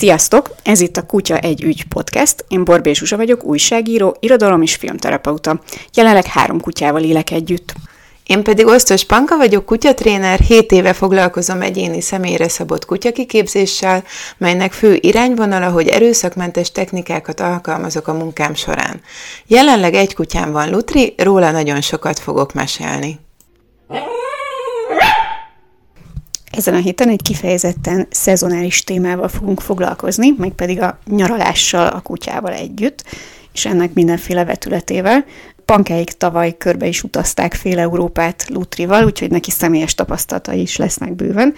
Sziasztok! Ez itt a Kutya egy ügy podcast. Én Borbé Zsuzsa vagyok, újságíró, irodalom és filmterapeuta. Jelenleg három kutyával élek együtt. Én pedig Osztos Panka vagyok, kutyatréner, 7 éve foglalkozom egyéni személyre szabott kutyakiképzéssel, melynek fő irányvonala, hogy erőszakmentes technikákat alkalmazok a munkám során. Jelenleg egy kutyám van Lutri, róla nagyon sokat fogok mesélni. Ezen a héten egy kifejezetten szezonális témával fogunk foglalkozni, meg pedig a nyaralással a kutyával együtt, és ennek mindenféle vetületével. Pankáik tavaly körbe is utazták fél Európát Lutrival, úgyhogy neki személyes tapasztalatai is lesznek bőven.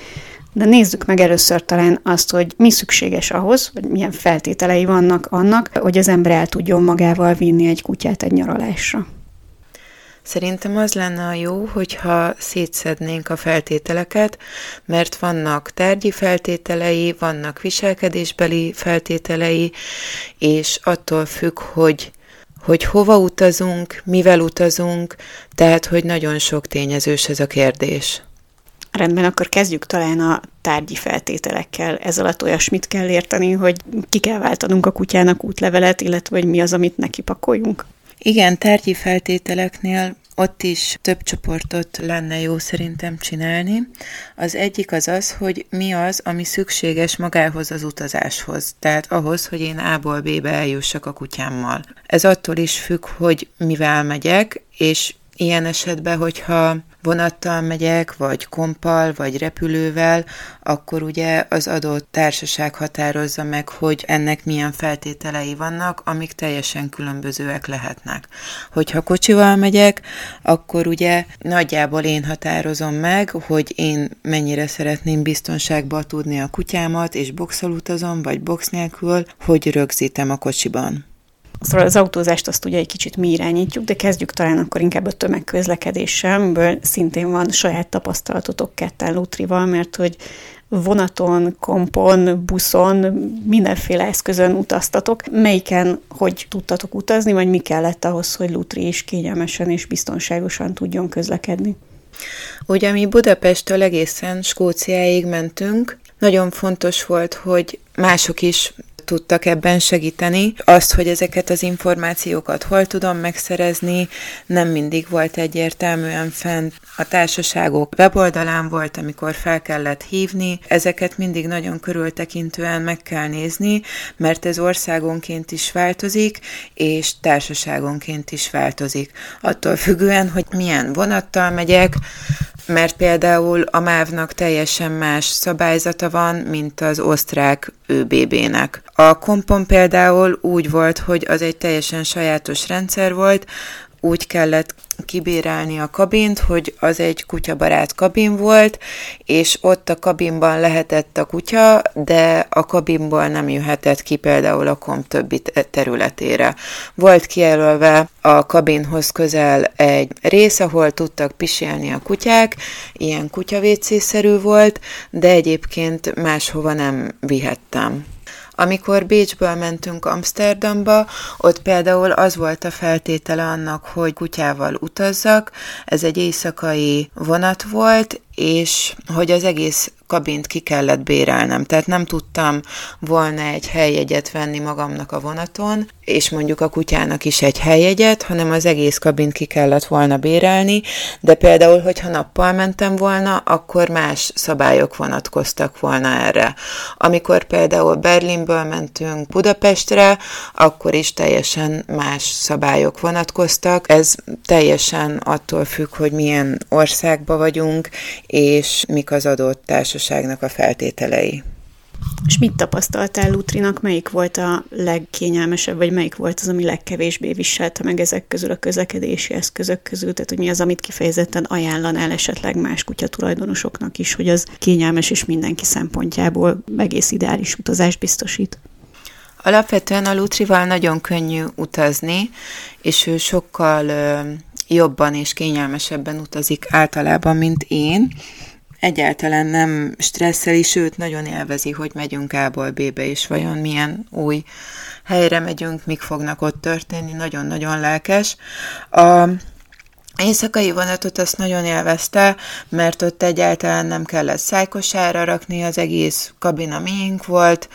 De nézzük meg először talán azt, hogy mi szükséges ahhoz, vagy milyen feltételei vannak annak, hogy az ember el tudjon magával vinni egy kutyát egy nyaralásra. Szerintem az lenne a jó, hogyha szétszednénk a feltételeket, mert vannak tárgyi feltételei, vannak viselkedésbeli feltételei, és attól függ, hogy hogy hova utazunk, mivel utazunk, tehát hogy nagyon sok tényezős ez a kérdés. Rendben, akkor kezdjük talán a tárgyi feltételekkel. Ez alatt olyasmit kell érteni, hogy ki kell váltanunk a kutyának útlevelet, illetve hogy mi az, amit neki pakoljunk. Igen, tárgyi feltételeknél ott is több csoportot lenne jó szerintem csinálni. Az egyik az az, hogy mi az, ami szükséges magához az utazáshoz, tehát ahhoz, hogy én A-ból B-be eljussak a kutyámmal. Ez attól is függ, hogy mivel megyek, és ilyen esetben, hogyha vonattal megyek, vagy kompal, vagy repülővel, akkor ugye az adott társaság határozza meg, hogy ennek milyen feltételei vannak, amik teljesen különbözőek lehetnek. Hogyha kocsival megyek, akkor ugye nagyjából én határozom meg, hogy én mennyire szeretném biztonságba tudni a kutyámat, és boxol utazom, vagy box nélkül, hogy rögzítem a kocsiban. Szóval az autózást azt ugye egy kicsit mi irányítjuk, de kezdjük talán akkor inkább a tömegközlekedéssel, amiből szintén van saját tapasztalatotok ketten Lutrival, mert hogy vonaton, kompon, buszon, mindenféle eszközön utaztatok. Melyiken hogy tudtatok utazni, vagy mi kellett ahhoz, hogy Lutri is kényelmesen és biztonságosan tudjon közlekedni? Ugye mi Budapesttől egészen Skóciáig mentünk, nagyon fontos volt, hogy mások is tudtak ebben segíteni. Azt, hogy ezeket az információkat hol tudom megszerezni, nem mindig volt egyértelműen fent. A társaságok weboldalán volt, amikor fel kellett hívni. Ezeket mindig nagyon körültekintően meg kell nézni, mert ez országonként is változik, és társaságonként is változik. Attól függően, hogy milyen vonattal megyek, mert például a MÁV-nak teljesen más szabályzata van, mint az osztrák ÖBB-nek. A kompon például úgy volt, hogy az egy teljesen sajátos rendszer volt, úgy kellett kibérelni a kabint, hogy az egy kutyabarát kabin volt, és ott a kabinban lehetett a kutya, de a kabinból nem jöhetett ki például a komp többi területére. Volt kijelölve a kabinhoz közel egy rész, ahol tudtak pisélni a kutyák, ilyen kutyavécészerű volt, de egyébként máshova nem vihettem. Amikor Bécsből mentünk Amsterdamba, ott például az volt a feltétele annak, hogy kutyával utazzak, ez egy éjszakai vonat volt, és hogy az egész kabint ki kellett bérelnem, tehát nem tudtam volna egy helyjegyet venni magamnak a vonaton, és mondjuk a kutyának is egy helyjegyet, hanem az egész kabint ki kellett volna bérelni, de például, hogyha nappal mentem volna, akkor más szabályok vonatkoztak volna erre. Amikor például Berlinből mentünk Budapestre, akkor is teljesen más szabályok vonatkoztak. Ez teljesen attól függ, hogy milyen országba vagyunk, és mik az adott társaságnak a feltételei. És mit tapasztaltál Lutrinak, melyik volt a legkényelmesebb, vagy melyik volt az, ami legkevésbé viselte meg ezek közül a közlekedési eszközök közül? Tehát, hogy mi az, amit kifejezetten ajánlanál esetleg más kutyatulajdonosoknak is, hogy az kényelmes és mindenki szempontjából egész ideális utazást biztosít? Alapvetően a Lutrival nagyon könnyű utazni, és ő sokkal jobban és kényelmesebben utazik általában, mint én. Egyáltalán nem stresszeli, sőt, nagyon élvezi, hogy megyünk A-ból B-be, és vajon milyen új helyre megyünk, mik fognak ott történni, nagyon-nagyon lelkes. A éjszakai vonatot azt nagyon élvezte, mert ott egyáltalán nem kellett szájkosára rakni, az egész kabina miénk volt,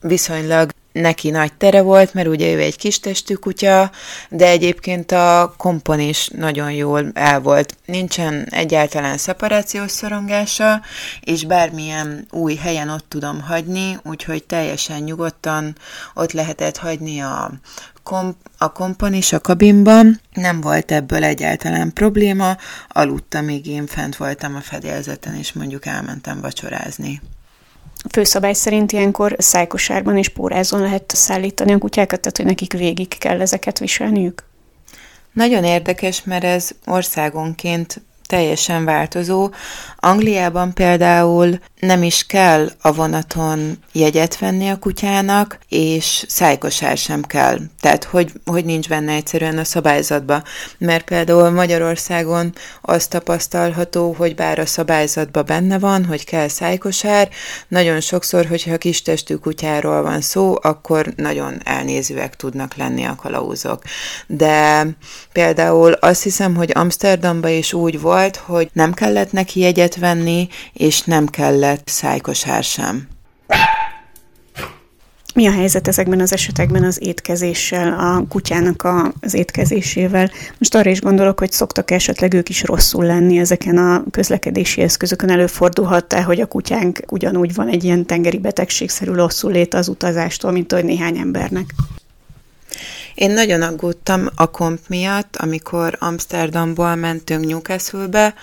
viszonylag neki nagy tere volt, mert ugye ő egy kis testű kutya, de egyébként a kompon is nagyon jól el volt. Nincsen egyáltalán szeparációs szorongása, és bármilyen új helyen ott tudom hagyni, úgyhogy teljesen nyugodtan ott lehetett hagyni a komp, a kompon is a kabinban, nem volt ebből egyáltalán probléma, aludtam, míg én fent voltam a fedélzeten, és mondjuk elmentem vacsorázni. Főszabály szerint ilyenkor szájkosárban és pórázon lehet szállítani a kutyákat, tehát hogy nekik végig kell ezeket viselniük? Nagyon érdekes, mert ez országonként teljesen változó. Angliában például nem is kell a vonaton jegyet venni a kutyának, és szájkosár sem kell. Tehát, hogy, hogy nincs benne egyszerűen a szabályzatba. Mert például Magyarországon az tapasztalható, hogy bár a szabályzatban benne van, hogy kell szájkosár, nagyon sokszor, hogyha kis testű kutyáról van szó, akkor nagyon elnézőek tudnak lenni a kalauzok. De például azt hiszem, hogy Amsterdamba is úgy volt, hogy nem kellett neki jegyet venni, és nem kellett szájkosár sem. Mi a helyzet ezekben az esetekben az étkezéssel, a kutyának az étkezésével? Most arra is gondolok, hogy szoktak esetleg ők is rosszul lenni ezeken a közlekedési eszközökön. Előfordulhat -e, hogy a kutyánk ugyanúgy van egy ilyen tengeri betegségszerű rosszul lét az utazástól, mint hogy néhány embernek? Én nagyon aggódtam a komp miatt, amikor Amsterdamból mentünk Newcastle-be,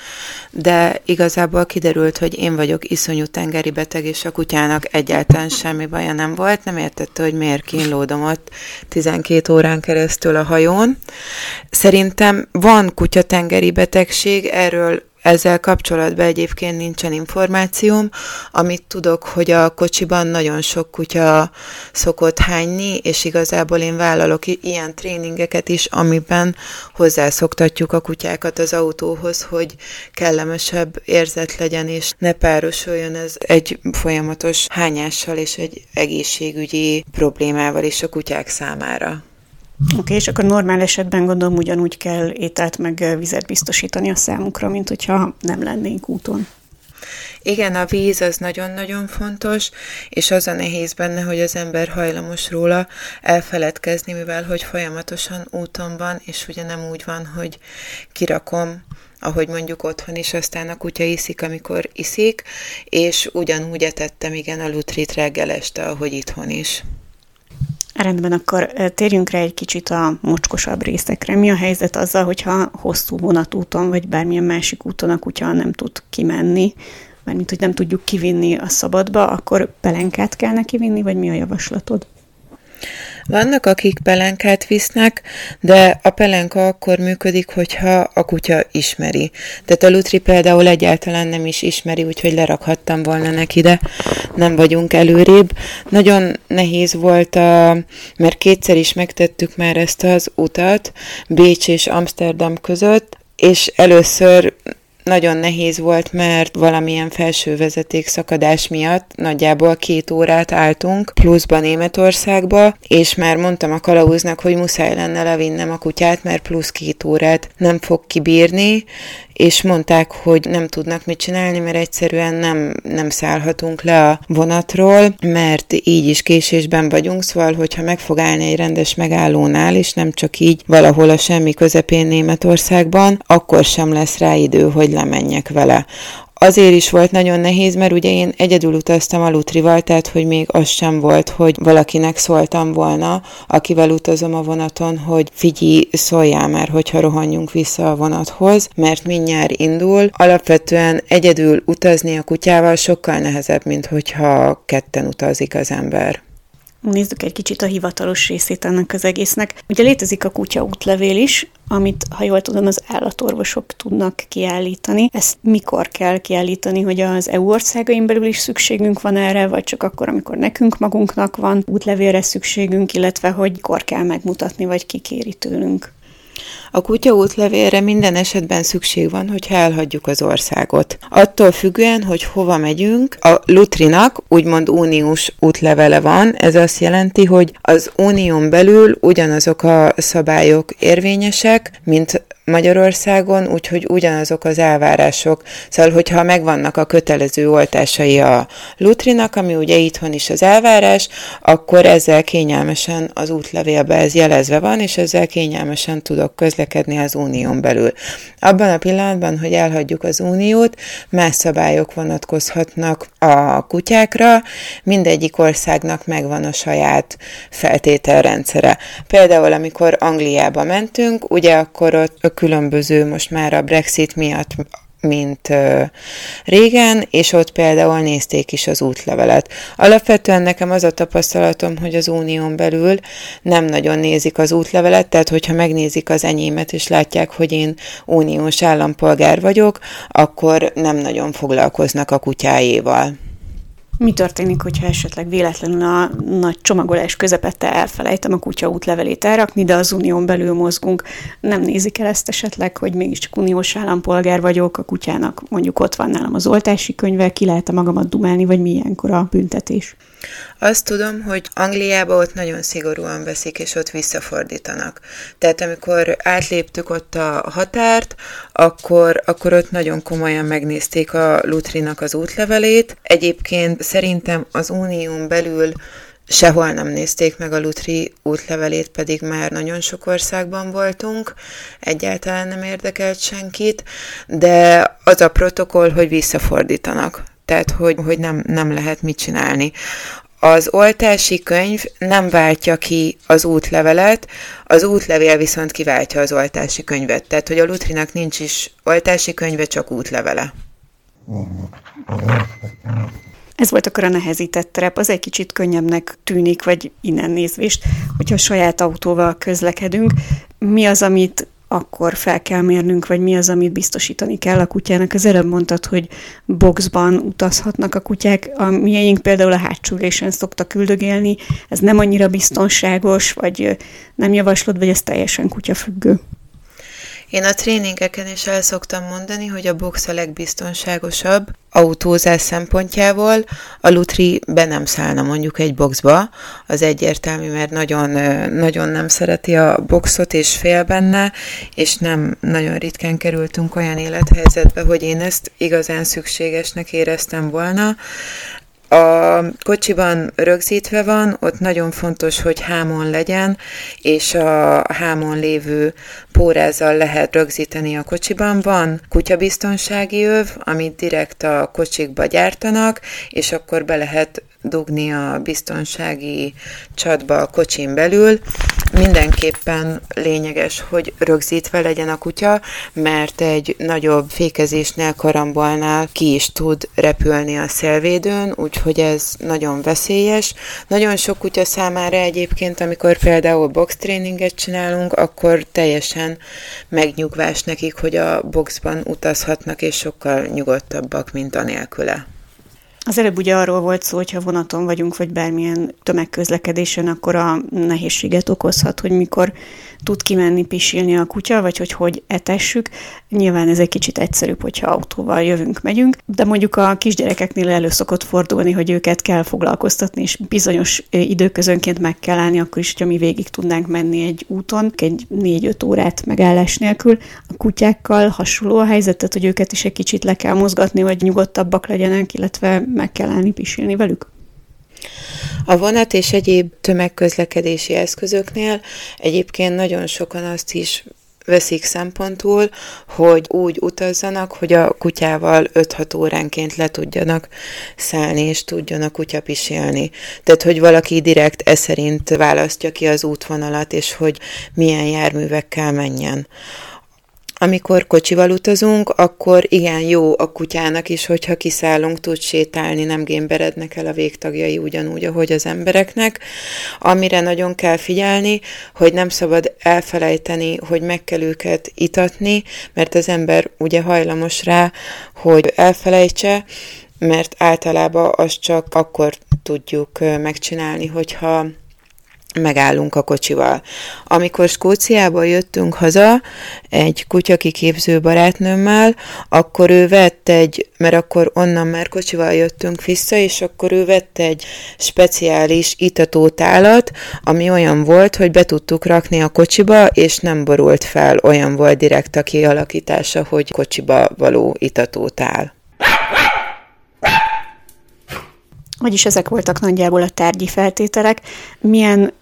de igazából kiderült, hogy én vagyok iszonyú tengeri beteg, és a kutyának egyáltalán semmi baja nem volt. Nem értette, hogy miért kínlódom ott 12 órán keresztül a hajón. Szerintem van kutya tengeri betegség, erről ezzel kapcsolatban egyébként nincsen információm. Amit tudok, hogy a kocsiban nagyon sok kutya szokott hányni, és igazából én vállalok ilyen tréningeket is, amiben hozzászoktatjuk a kutyákat az autóhoz, hogy kellemesebb érzet legyen, és ne párosuljon ez egy folyamatos hányással és egy egészségügyi problémával is a kutyák számára. Oké, okay, és akkor normál esetben gondolom ugyanúgy kell ételt meg vizet biztosítani a számukra, mint hogyha nem lennénk úton. Igen, a víz az nagyon-nagyon fontos, és az a nehéz benne, hogy az ember hajlamos róla elfeledkezni, mivel hogy folyamatosan úton van, és ugye nem úgy van, hogy kirakom ahogy mondjuk otthon is, aztán a kutya iszik, amikor iszik, és ugyanúgy etettem igen a lutrit reggel este, ahogy itthon is. Rendben, akkor térjünk rá egy kicsit a mocskosabb részekre. Mi a helyzet azzal, hogyha hosszú vonatúton, vagy bármilyen másik úton a kutya nem tud kimenni, mármint, hogy nem tudjuk kivinni a szabadba, akkor pelenkát kell neki vinni, vagy mi a javaslatod? Vannak, akik pelenkát visznek, de a pelenka akkor működik, hogyha a kutya ismeri. Tehát a Lutri például egyáltalán nem is ismeri, úgyhogy lerakhattam volna neki, de nem vagyunk előrébb. Nagyon nehéz volt, a, mert kétszer is megtettük már ezt az utat Bécs és Amsterdam között, és először nagyon nehéz volt, mert valamilyen felső vezeték szakadás miatt nagyjából két órát álltunk pluszban Németországba, és már mondtam a kalauznak, hogy muszáj lenne levinnem a kutyát, mert plusz két órát nem fog kibírni, és mondták, hogy nem tudnak mit csinálni, mert egyszerűen nem, nem szállhatunk le a vonatról, mert így is késésben vagyunk, szóval, hogyha meg fog állni egy rendes megállónál, és nem csak így valahol a semmi közepén Németországban, akkor sem lesz rá idő, hogy lemenjek vele azért is volt nagyon nehéz, mert ugye én egyedül utaztam a Lutrival, tehát hogy még az sem volt, hogy valakinek szóltam volna, akivel utazom a vonaton, hogy figyelj, szóljál már, hogyha rohanjunk vissza a vonathoz, mert mindjárt indul. Alapvetően egyedül utazni a kutyával sokkal nehezebb, mint hogyha ketten utazik az ember. Nézzük egy kicsit a hivatalos részét ennek az egésznek. Ugye létezik a kutya útlevél is, amit, ha jól tudom, az állatorvosok tudnak kiállítani. Ezt mikor kell kiállítani, hogy az EU országain belül is szükségünk van erre, vagy csak akkor, amikor nekünk magunknak van útlevélre szükségünk, illetve hogy mikor kell megmutatni, vagy kikéri tőlünk? A kutya útlevélre minden esetben szükség van, hogyha elhagyjuk az országot. Attól függően, hogy hova megyünk, a Lutrinak úgymond uniós útlevele van, ez azt jelenti, hogy az unión belül ugyanazok a szabályok érvényesek, mint Magyarországon, úgyhogy ugyanazok az elvárások. Szóval, hogyha megvannak a kötelező oltásai a Lutrinak, ami ugye itthon is az elvárás, akkor ezzel kényelmesen az útlevélbe ez jelezve van, és ezzel kényelmesen tudok közlekedni az unión belül. Abban a pillanatban, hogy elhagyjuk az uniót, más szabályok vonatkozhatnak a kutyákra, mindegyik országnak megvan a saját feltételrendszere. Például, amikor Angliába mentünk, ugye akkor ott különböző most már a Brexit miatt mint régen, és ott például nézték is az útlevelet. Alapvetően nekem az a tapasztalatom, hogy az unión belül nem nagyon nézik az útlevelet, tehát hogyha megnézik az enyémet, és látják, hogy én uniós állampolgár vagyok, akkor nem nagyon foglalkoznak a kutyájéval. Mi történik, hogyha esetleg véletlenül a nagy csomagolás közepette elfelejtem a kutya útlevelét elrakni, de az unión belül mozgunk. Nem nézik el ezt esetleg, hogy mégiscsak uniós állampolgár vagyok, a kutyának mondjuk ott van nálam az oltási könyve, ki lehet magamat dumálni, vagy milyenkor a büntetés? Azt tudom, hogy Angliában ott nagyon szigorúan veszik, és ott visszafordítanak. Tehát amikor átléptük ott a határt, akkor, akkor ott nagyon komolyan megnézték a Lutrinak az útlevelét. Egyébként szerintem az unión belül sehol nem nézték meg a Lutri útlevelét, pedig már nagyon sok országban voltunk, egyáltalán nem érdekelt senkit, de az a protokoll, hogy visszafordítanak tehát hogy, hogy nem, nem lehet mit csinálni. Az oltási könyv nem váltja ki az útlevelet, az útlevél viszont kiváltja az oltási könyvet. Tehát, hogy a Lutrinak nincs is oltási könyve, csak útlevele. Ez volt akkor a nehezített terep, az egy kicsit könnyebbnek tűnik, vagy innen nézvést, hogyha saját autóval közlekedünk. Mi az, amit akkor fel kell mérnünk, vagy mi az, amit biztosítani kell a kutyának. Az előbb mondtad, hogy boxban utazhatnak a kutyák, a miénk például a hátsó szoktak üldögélni, ez nem annyira biztonságos, vagy nem javaslod, vagy ez teljesen kutyafüggő? Én a tréningeken is el szoktam mondani, hogy a box a legbiztonságosabb autózás szempontjából. A Lutri be nem szállna mondjuk egy boxba, az egyértelmű, mert nagyon, nagyon nem szereti a boxot és fél benne, és nem nagyon ritkán kerültünk olyan élethelyzetbe, hogy én ezt igazán szükségesnek éreztem volna. A kocsiban rögzítve van, ott nagyon fontos, hogy hámon legyen, és a hámon lévő pórázzal lehet rögzíteni a kocsiban. Van kutyabiztonsági öv, amit direkt a kocsikba gyártanak, és akkor be lehet dugni a biztonsági csatba a kocsin belül. Mindenképpen lényeges, hogy rögzítve legyen a kutya, mert egy nagyobb fékezésnél, karambolnál ki is tud repülni a szélvédőn, úgyhogy ez nagyon veszélyes. Nagyon sok kutya számára egyébként, amikor például box tréninget csinálunk, akkor teljesen megnyugvás nekik, hogy a boxban utazhatnak, és sokkal nyugodtabbak, mint anélküle. Az előbb ugye arról volt szó, hogyha vonaton vagyunk, vagy bármilyen tömegközlekedésen, akkor a nehézséget okozhat, hogy mikor tud kimenni pisilni a kutya, vagy hogy hogy etessük. Nyilván ez egy kicsit egyszerűbb, hogyha autóval jövünk, megyünk, de mondjuk a kisgyerekeknél elő szokott fordulni, hogy őket kell foglalkoztatni, és bizonyos időközönként meg kell állni, akkor is, hogyha mi végig tudnánk menni egy úton, egy négy-öt órát megállás nélkül. A kutyákkal hasonló a helyzet, tehát hogy őket is egy kicsit le kell mozgatni, hogy nyugodtabbak legyenek, illetve meg kell állni pisilni velük. A vonat és egyéb tömegközlekedési eszközöknél egyébként nagyon sokan azt is veszik szempontul, hogy úgy utazzanak, hogy a kutyával 5-6 óránként le tudjanak szállni, és tudjon a kutya pisilni. Tehát, hogy valaki direkt e szerint választja ki az útvonalat, és hogy milyen járművekkel menjen amikor kocsival utazunk, akkor igen jó a kutyának is, hogyha kiszállunk, tud sétálni, nem gémberednek el a végtagjai ugyanúgy, ahogy az embereknek. Amire nagyon kell figyelni, hogy nem szabad elfelejteni, hogy meg kell őket itatni, mert az ember ugye hajlamos rá, hogy elfelejtse, mert általában azt csak akkor tudjuk megcsinálni, hogyha megállunk a kocsival. Amikor Skóciába jöttünk haza egy kutyakiképző barátnőmmel, akkor ő vett egy, mert akkor onnan már kocsival jöttünk vissza, és akkor ő vett egy speciális itatótálat, ami olyan volt, hogy be tudtuk rakni a kocsiba, és nem borult fel, olyan volt direkt a kialakítása, hogy kocsiba való itatótál. Vagyis ezek voltak nagyjából a tárgyi feltételek. Milyen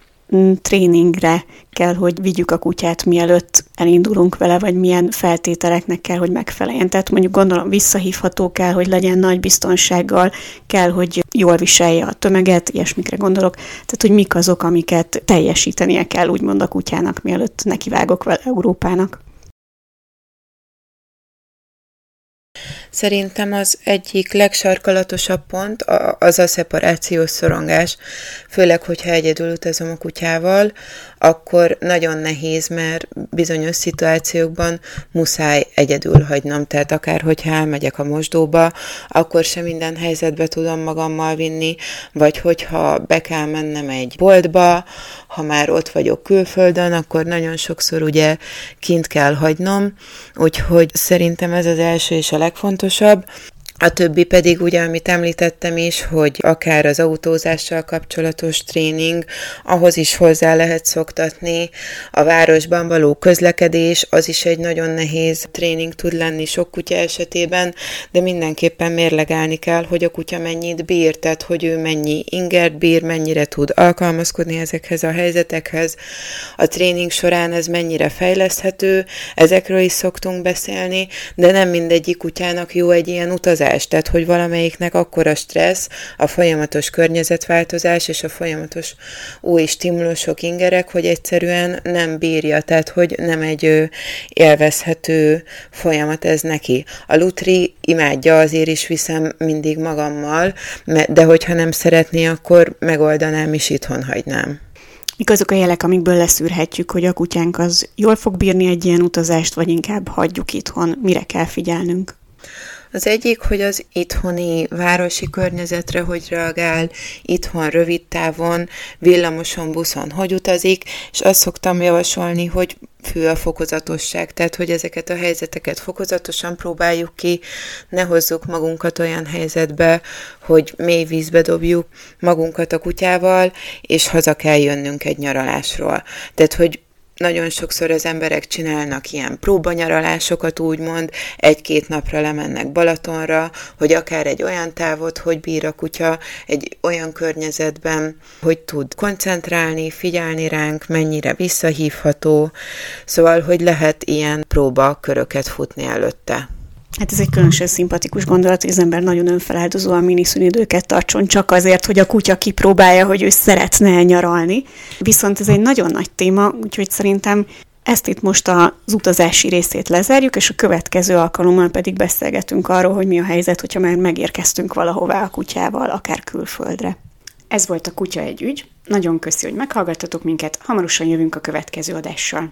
tréningre kell, hogy vigyük a kutyát, mielőtt elindulunk vele, vagy milyen feltételeknek kell, hogy megfeleljen. Tehát mondjuk gondolom visszahívható kell, hogy legyen nagy biztonsággal, kell, hogy jól viselje a tömeget, ilyesmikre gondolok. Tehát, hogy mik azok, amiket teljesítenie kell, úgymond a kutyának, mielőtt nekivágok vele Európának. Szerintem az egyik legsarkalatosabb pont az a szeparációs szorongás, főleg, hogyha egyedül utazom a kutyával, akkor nagyon nehéz, mert bizonyos szituációkban muszáj egyedül hagynom, tehát akár hogyha elmegyek a mosdóba, akkor sem minden helyzetbe tudom magammal vinni, vagy hogyha be kell mennem egy boltba, ha már ott vagyok külföldön, akkor nagyon sokszor ugye kint kell hagynom, úgyhogy szerintem ez az első és a legfontosabb. A többi pedig ugye, amit említettem is, hogy akár az autózással kapcsolatos tréning, ahhoz is hozzá lehet szoktatni. A városban való közlekedés, az is egy nagyon nehéz tréning tud lenni sok kutya esetében, de mindenképpen mérlegelni kell, hogy a kutya mennyit bír, tehát hogy ő mennyi ingert bír, mennyire tud alkalmazkodni ezekhez a helyzetekhez. A tréning során ez mennyire fejleszthető, ezekről is szoktunk beszélni, de nem mindegyik kutyának jó egy ilyen utazás változás, tehát hogy valamelyiknek akkora stressz, a folyamatos környezetváltozás és a folyamatos új stimulusok, ingerek, hogy egyszerűen nem bírja, tehát hogy nem egy élvezhető folyamat ez neki. A Lutri imádja, azért is viszem mindig magammal, de hogyha nem szeretné, akkor megoldanám és itthon hagynám. Mik azok a jelek, amikből leszűrhetjük, hogy a kutyánk az jól fog bírni egy ilyen utazást, vagy inkább hagyjuk itthon? Mire kell figyelnünk? Az egyik, hogy az itthoni városi környezetre hogy reagál, itthon rövid távon, villamoson, buszon hogy utazik, és azt szoktam javasolni, hogy fő a fokozatosság, tehát hogy ezeket a helyzeteket fokozatosan próbáljuk ki, ne hozzuk magunkat olyan helyzetbe, hogy mély vízbe dobjuk magunkat a kutyával, és haza kell jönnünk egy nyaralásról. Tehát, hogy nagyon sokszor az emberek csinálnak ilyen próbanyaralásokat, úgymond, egy-két napra lemennek Balatonra, hogy akár egy olyan távot, hogy bír a kutya, egy olyan környezetben, hogy tud koncentrálni, figyelni ránk, mennyire visszahívható, szóval, hogy lehet ilyen próbaköröket futni előtte. Hát ez egy különösen szimpatikus gondolat, hogy az ember nagyon önfeláldozóan miniszünidőket tartson csak azért, hogy a kutya kipróbálja, hogy ő szeretne nyaralni. Viszont ez egy nagyon nagy téma, úgyhogy szerintem ezt itt most az utazási részét lezárjuk, és a következő alkalommal pedig beszélgetünk arról, hogy mi a helyzet, hogyha már megérkeztünk valahová a kutyával, akár külföldre. Ez volt a Kutya egy ügy. Nagyon köszi, hogy meghallgattatok minket, hamarosan jövünk a következő adással.